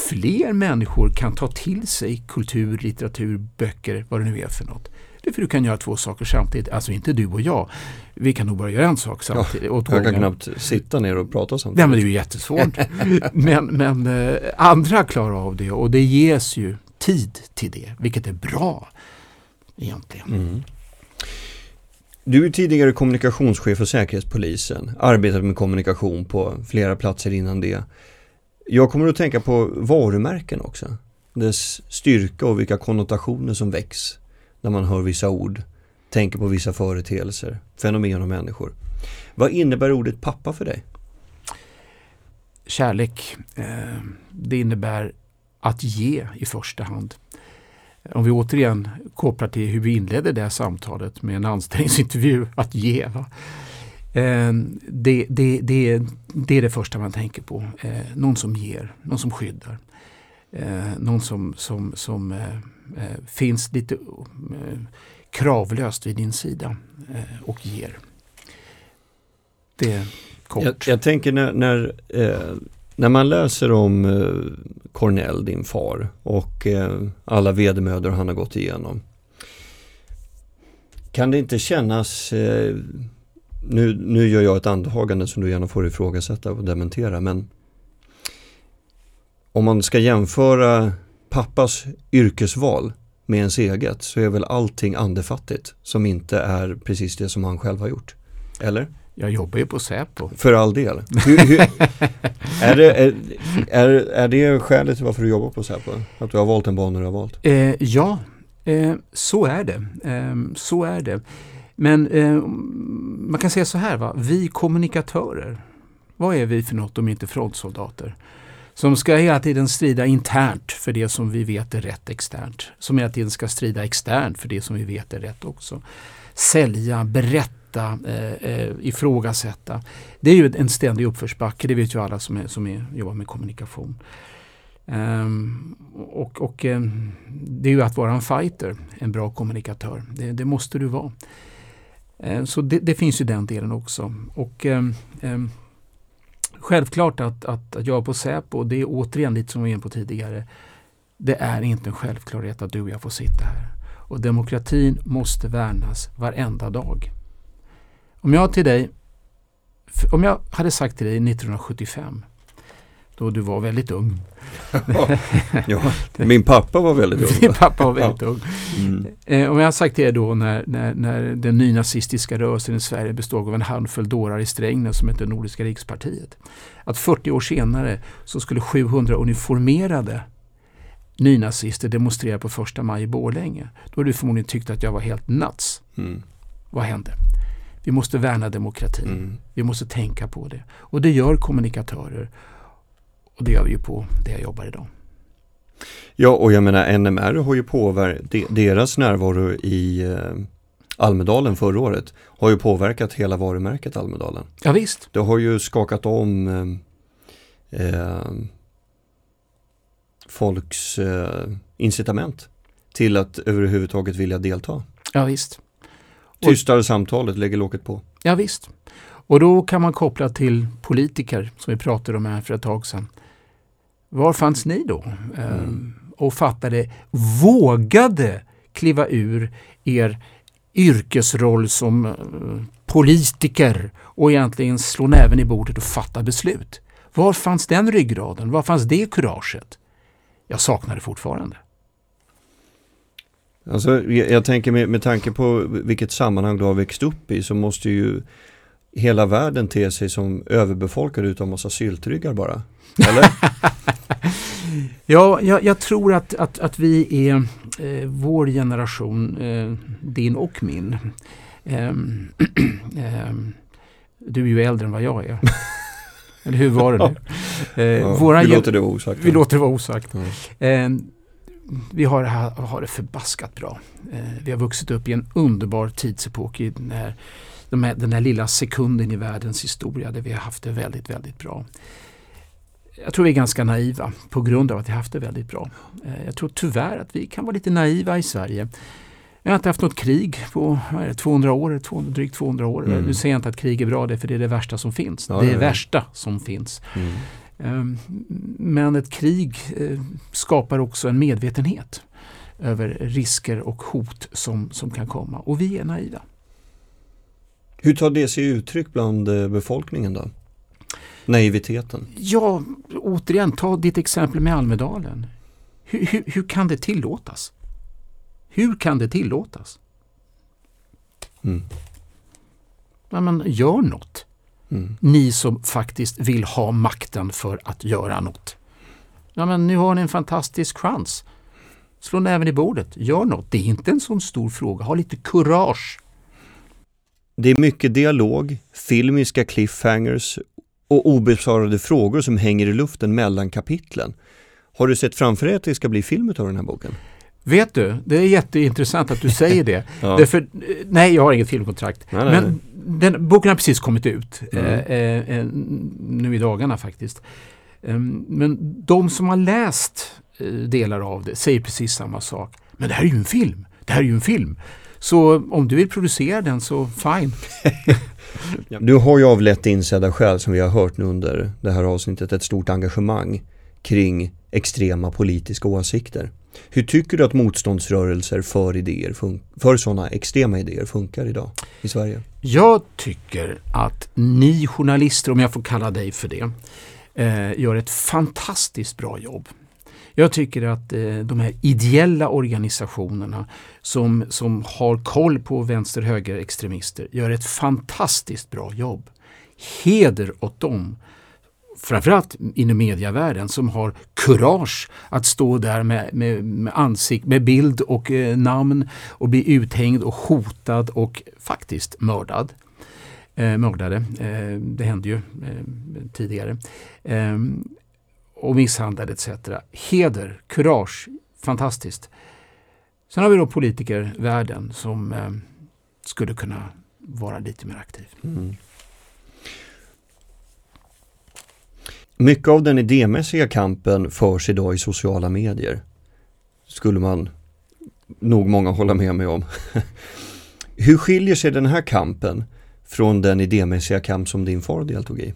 Fler människor kan ta till sig kultur, litteratur, böcker, vad det nu är för något. Det är för du kan göra två saker samtidigt. Alltså inte du och jag. Vi kan nog bara göra en sak samtidigt. Ja, jag kan knappt sitta ner och prata samtidigt. Nej men det är ju jättesvårt. men men eh, andra klarar av det och det ges ju tid till det. Vilket är bra egentligen. Mm. Du är tidigare kommunikationschef för Säkerhetspolisen, arbetat med kommunikation på flera platser innan det. Jag kommer att tänka på varumärken också. Dess styrka och vilka konnotationer som väcks när man hör vissa ord, tänker på vissa företeelser, fenomen och människor. Vad innebär ordet pappa för dig? Kärlek. Eh, det innebär att ge i första hand. Om vi återigen kopplar till hur vi inledde det här samtalet med en anställningsintervju, att ge. Va? Eh, det, det, det, det är det första man tänker på. Eh, någon som ger, någon som skyddar. någon som, som, som Eh, finns lite eh, kravlöst vid din sida eh, och ger. Det är kort. Jag, jag tänker när, när, eh, när man läser om eh, Cornell, din far, och alla vedermödor han har gått igenom. Kan det inte kännas nu, nu gör jag ett antagande som du gärna får ifrågasätta och dementera, men om man ska jämföra pappas yrkesval med ens eget så är väl allting andefattigt som inte är precis det som han själv har gjort. Eller? Jag jobbar ju på Säpo. För all del. Hur, hur, är, det, är, är, är det skälet till varför du jobbar på Säpo? Att du har valt en bana du har valt? Eh, ja, eh, så är det. Eh, så är det. Men eh, man kan säga så här, va? vi kommunikatörer, vad är vi för något om inte frontsoldater? Som ska hela tiden strida internt för det som vi vet är rätt externt. Som hela tiden ska strida externt för det som vi vet är rätt också. Sälja, berätta, eh, eh, ifrågasätta. Det är ju en ständig uppförsbacke, det vet ju alla som, är, som är, jobbar med kommunikation. Um, och, och um, det är ju att vara en fighter, en bra kommunikatör. Det, det måste du vara. Uh, så det, det, finns ju den delen också. Och um, Självklart att, att, att jag på Säpo, det är återigen lite som vi var inne på tidigare, det är inte en självklarhet att du och jag får sitta här. Och demokratin måste värnas varenda dag. Om jag till dig, om jag hade sagt till dig 1975 då du var väldigt ung. ja, min pappa var väldigt ung. Min pappa var väldigt ung. Mm. Eh, om jag har sagt er då när, när, när den nynazistiska rörelsen i Sverige bestod av en handfull dårar i Strängnäs som hette Nordiska rikspartiet. Att 40 år senare så skulle 700 uniformerade nynazister demonstrera på första maj i Borlänge. Då hade du förmodligen tyckt att jag var helt nuts. Mm. Vad hände? Vi måste värna demokratin. Mm. Vi måste tänka på det. Och det gör kommunikatörer. Och det gör vi ju på det jag jobbar idag. Ja, och jag menar NMR har ju påverkat, deras närvaro i eh, Almedalen förra året har ju påverkat hela varumärket Almedalen. Ja, visst. Det har ju skakat om eh, eh, folks eh, incitament till att överhuvudtaget vilja delta. Ja, visst. Tystare samtalet lägger locket på. Ja, visst. Och då kan man koppla till politiker som vi pratade om här för ett tag sedan. Var fanns ni då? Mm. Ehm, och fattade, vågade kliva ur er yrkesroll som eh, politiker och egentligen slå näven i bordet och fatta beslut. Var fanns den ryggraden? Var fanns det kuraget? Jag saknar det fortfarande. Alltså, jag, jag tänker med, med tanke på vilket sammanhang du har växt upp i så måste ju hela världen te sig som överbefolkad utav massa syltryggar bara. Eller? ja, jag, jag, tror att, att, att vi är eh, vår generation, eh, din och min. Eh, du är ju äldre än vad jag är. Eller hur var det nu? Ja, vi låter det vara osagt. Vi låter det vara osagt. Ja. vi har, har det förbaskat bra. vi har vuxit upp i en underbar tidsepok i den här, den här lilla sekunden i världens historia där vi har haft det väldigt, väldigt bra jag tror vi är ganska naiva på grund av att vi haft det väldigt bra. Eh, jag tror tyvärr att vi kan vara lite naiva i Sverige. Vi har inte haft något krig på det, 200 år, 200, drygt 200 år. Mm. Nu säger jag inte att krig är bra, det för det är det värsta som finns. Ja, det är det värsta som finns. Mm. Ehm, men ett krig eh, skapar också en medvetenhet över risker och hot som, som kan komma. Och vi är naiva. Hur tar det sig uttryck bland eh, befolkningen då? Naiviteten? Ja, återigen, ta ditt exempel med Almedalen. Hur, hur, hur kan det tillåtas? Hur kan det tillåtas? Mm. Ja, men gör något. Mm. Ni som faktiskt vill ha makten för att göra något. Ja, men nu har ni en fantastisk chans. Slå näven i bordet, gör något. Det är inte en sån stor fråga. Ha lite kurage. Det är mycket dialog, filmiska cliffhangers och obesvarade frågor som hänger i luften mellan kapitlen. Har du sett framför dig att det ska bli film av den här boken? Vet du, det är jätteintressant att du säger det. ja. Därför, nej, jag har inget filmkontrakt. Nej, nej, men den, boken har precis kommit ut. Mm. Eh, eh, nu i dagarna faktiskt. Eh, men de som har läst eh, delar av det säger precis samma sak. Men det här är ju en film. Det här är ju en film. Så om du vill producera den så fine. du har ju av lätt insedda skäl som vi har hört nu under det här avsnittet ett stort engagemang kring extrema politiska åsikter. Hur tycker du att motståndsrörelser för, idéer för sådana extrema idéer funkar idag i Sverige? Jag tycker att ni journalister, om jag får kalla dig för det, eh, gör ett fantastiskt bra jobb. Jag tycker att eh, de här ideella organisationerna som, som har koll på vänster-höger extremister gör ett fantastiskt bra jobb. Heder åt dem framförallt inom mediavärlden som har kurage att stå där med, med, med ansikt, med bild och eh, namn och bli uthängd och hotad och faktiskt mördad. Eh, mördade, eh, det hände ju eh, tidigare. Ehm, och misshandlad etc. Heder, kurage, fantastiskt. Sen har vi då politikervärlden som eh, skulle kunna vara lite mer aktiv. Mm. Mycket av den idémässiga kampen förs idag i sociala medier. Skulle man nog många hålla med mig om. Hur skiljer sig den här kampen från den idémässiga kamp som din far deltog i?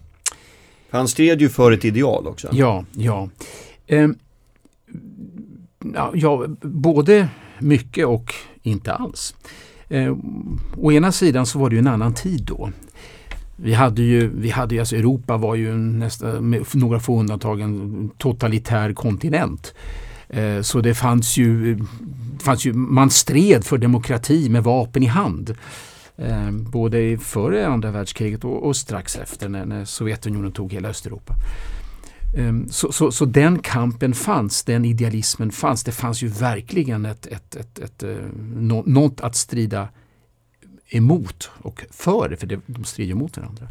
Han stred ju för ett ideal också. Ja, ja. Eh, ja, både mycket och inte alls. Eh, å ena sidan så var det ju en annan tid då. Vi hade ju, vi hade ju alltså Europa var ju nästan, med några få undantag en totalitär kontinent. Eh, så det fanns ju, fanns ju, man stred för demokrati med vapen i hand. Eh, både före andra världskriget och, och strax efter när, när, Sovjetunionen tog hela Östeuropa. Eh, så, så, så, den kampen fanns, den idealismen fanns. Det fanns ju verkligen ett, ett, ett, ett, eh, något att strida emot och för, för de strider mot varandra.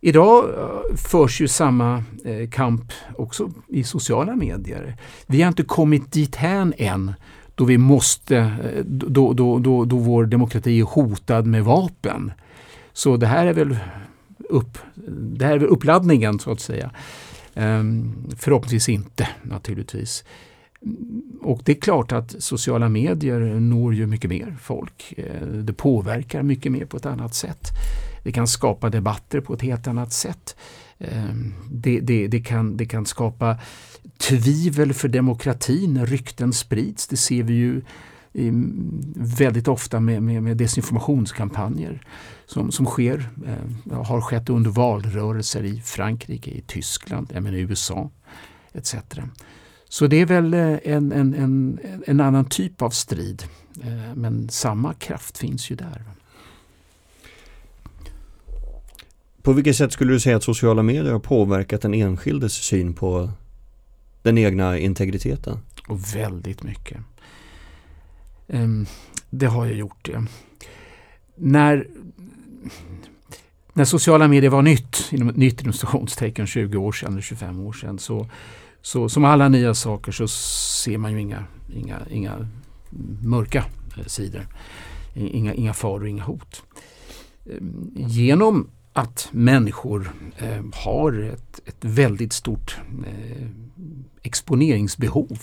Idag eh, förs ju samma eh, kamp också i sociala medier. Vi har inte kommit dit än då vi måste, eh, då, då, då, då vår demokrati är hotad med vapen. Så det här är väl, upp, det här är väl uppladdningen så att säga. Um, förhoppningsvis inte naturligtvis. Och det är klart att sociala medier når ju mycket mer folk. Eh, det påverkar mycket mer på ett annat sätt. Det kan skapa debatter på ett helt annat sätt. Ehm, det, det, det, kan, det kan skapa tvivel för demokratin när rykten sprids. Det ser vi ju ehm, väldigt ofta med, med, med desinformationskampanjer som, som sker, eh, har skett under valrörelser i Frankrike, i Tyskland, även i USA etc. Så det är väl eh, en, en, en, en annan typ av strid. Eh, men samma kraft finns ju där. På vilket sätt skulle du säga att sociala medier har påverkat den enskildes syn på den egna integriteten? Och väldigt mycket. Ehm, det har jag gjort det. När, när sociala medier var nytt, inom, nytt inom stationstecken 20 år sedan eller 25 år sedan så så som alla nya saker så ser man ju inga, inga, inga mörka eh, sidor. Inga, inga faror, inga hot. Ehm, genom att människor eh, har ett, ett väldigt stort eh, exponeringsbehov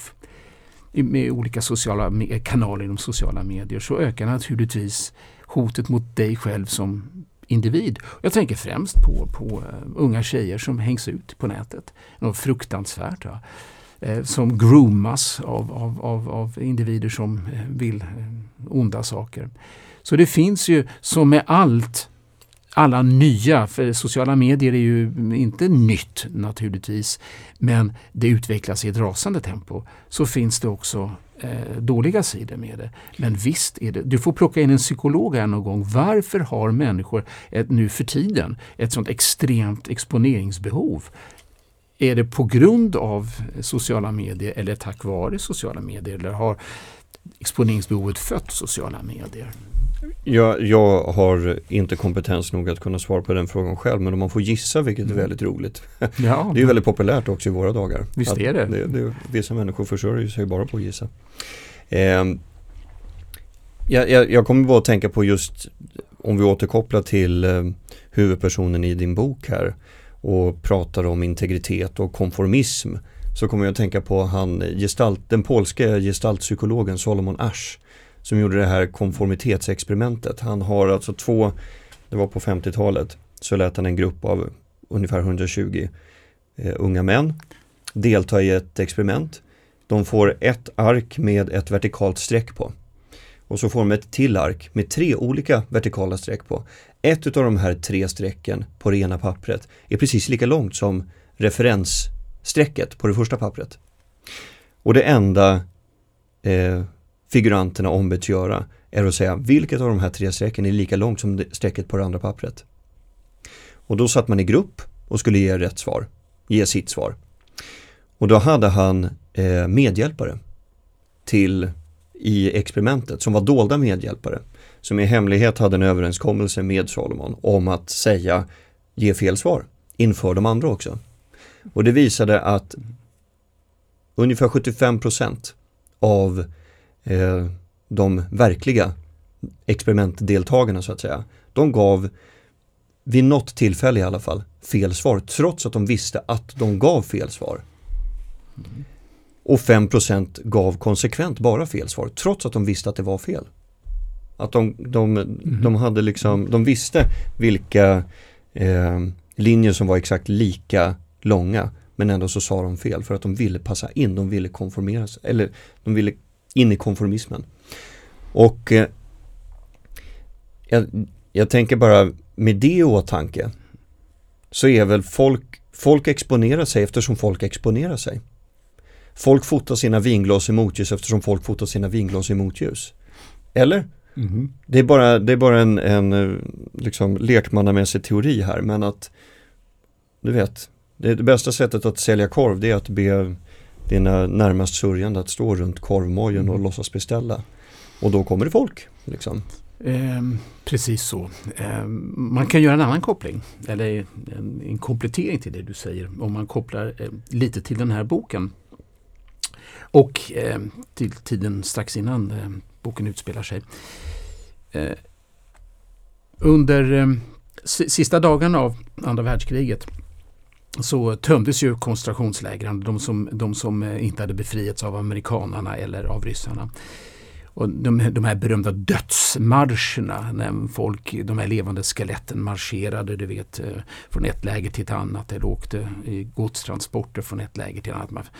med olika sociala kanaler inom sociala medier så ökar naturligtvis hotet mot dig själv som individ. Jag tänker främst på, på eh, unga tjejer som hängs ut på nätet. Något fruktansvärt. Ja. Eh, som groomas av, av, av, av individer som eh, vill onda saker. Så det finns ju som med allt alla nya, för sociala medier är ju inte nytt naturligtvis, men det utvecklas i ett rasande tempo, så finns det också eh, dåliga sidor med det. Men visst är det, du får plocka in en psykolog här någon gång. Varför har människor ett, nu för tiden ett sånt extremt exponeringsbehov? Är det på grund av sociala medier eller tack vare sociala medier? Eller har exponeringsbehovet fött sociala medier? Jag, jag har inte kompetens nog att kunna svara på den frågan själv men om man får gissa vilket är mm. väldigt roligt. Ja. det är väldigt populärt också i våra dagar. Visst är det. det, det vissa människor försörjer sig bara på att gissa. Eh, jag, jag, jag, kommer bara att tänka på just om vi återkopplar till eh, huvudpersonen i din bok här och pratar om integritet och konformism så kommer jag att tänka på han, gestalt, den polska gestaltpsykologen Solomon Asch som gjorde det här konformitetsexperimentet. Han har alltså två, det var på 50-talet, så lät han en grupp av ungefär 120 eh, unga män delta i ett experiment. De får ett ark med ett vertikalt streck på. Och så får de ett till ark med tre olika vertikala streck på. Ett av de här tre strecken på det ena pappret är precis lika långt som referensstrecket på det första pappret. Och det enda eh, figuranterna ombetts göra är att säga vilket av de här tre strecken är lika långt som strecket på det andra pappret. Och då satt man i grupp och skulle ge rätt svar, ge sitt svar. Och då hade han eh, medhjälpare till i experimentet som var dolda medhjälpare som i hemlighet hade en överenskommelse med Salomon om att säga ge fel svar inför de andra också. Och det visade att ungefär 75% av eh, de verkliga experimentdeltagarna så att säga, de gav vid något tillfälle i alla fall fel svar trots att de visste att de gav fel svar. Och 5% gav konsekvent bara fel svar trots att de visste att det var fel. Att de, de, mm. de hade liksom, de visste vilka eh, linjer som var exakt lika långa men ändå så sa de fel för att de ville passa in, de ville konformera sig, eller de ville in i konformismen. Och eh, jag, jag tänker bara med det i åtanke så är väl folk, folk exponerar sig eftersom folk exponerar sig. Folk fotar sina vinglas i motljus eftersom folk fotar sina vinglas i motljus. Eller? Mm. Det är bara, det är bara en, en eh, liksom lekmannamässig teori här men att du vet, det, det bästa sättet att sälja korv det är att be dina närmast sörjande att stå runt korvmojen och mm. låtsas beställa. Och då kommer det folk. Liksom. Eh, precis så. Eh, man kan göra en annan koppling, eller en, en, komplettering till det du säger, om man kopplar eh, lite till den här boken. Och ehm, till tiden strax innan eh, boken utspelar sig. Eh, under ehm, sista dagarna av andra världskriget så tömdes ju koncentrationslägren, de som, de som eh, inte hade befriats av amerikanarna eller av ryssarna. Och de, de här berömda dödsmarscherna när folk, de här levande skeletten marscherade du vet, eh, från ett läger till ett annat eller åkte i godstransporter från ett läger till ett annat.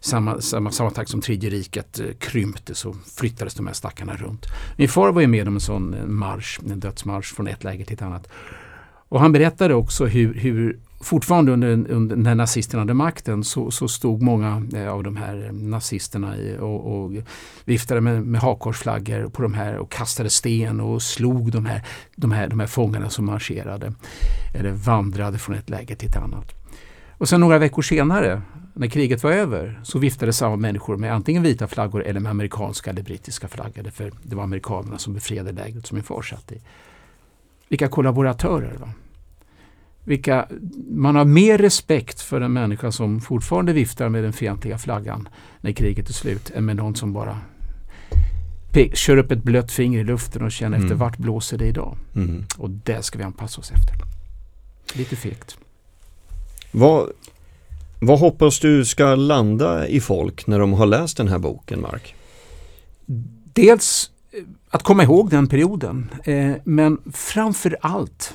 Samma, samma, samma takt som tredje riket eh, krympte så flyttades de här stackarna runt. Min far var ju med om en sån marsch, en dödsmarsch från ett läger till ett annat. Och han berättade också hur, hur fortfarande under, under, när nazisterna hade makten så, så stod många eh, av de här nazisterna i, och, och viftade med, med hakkorsflaggor på de här och kastade sten och slog de här, de här, de här fångarna som marscherade eller vandrade från ett läger till ett annat. Och sen några veckor senare, när kriget var över, så viftade samma människor med antingen vita flaggor eller med amerikanska eller brittiska flaggor. För det var amerikanerna som befriade lägret som min far satt i. Vilka kollaboratörer! Va? Vilka, man har mer respekt för en människa som fortfarande viftar med den fientliga flaggan när kriget är slut än med någon som bara kör upp ett blött finger i luften och känner mm. efter vart blåser det idag. Mm. Och det ska vi anpassa oss efter. Lite fegt. Vad, vad hoppas du ska landa i folk när de har läst den här boken, Mark? Dels eh, att komma ihåg den perioden. Eh, men framför allt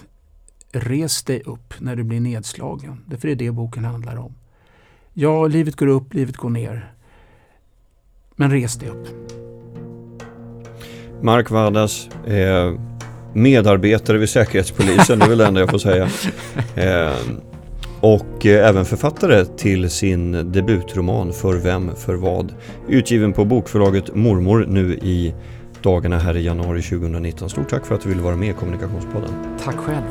Res dig upp när du blir nedslagen. Därför är det boken handlar om. Ja, livet går upp, livet går ner. Men res dig upp. Mark Vardas, eh, medarbetare vid Säkerhetspolisen, det är väl det enda jag får säga. Eh, och eh, även författare till sin debutroman För vem, för vad. Utgiven på bokförlaget Mormor nu i dagarna här i januari 2019. Stort tack för att du ville vara med i Kommunikationspodden. Tack själv.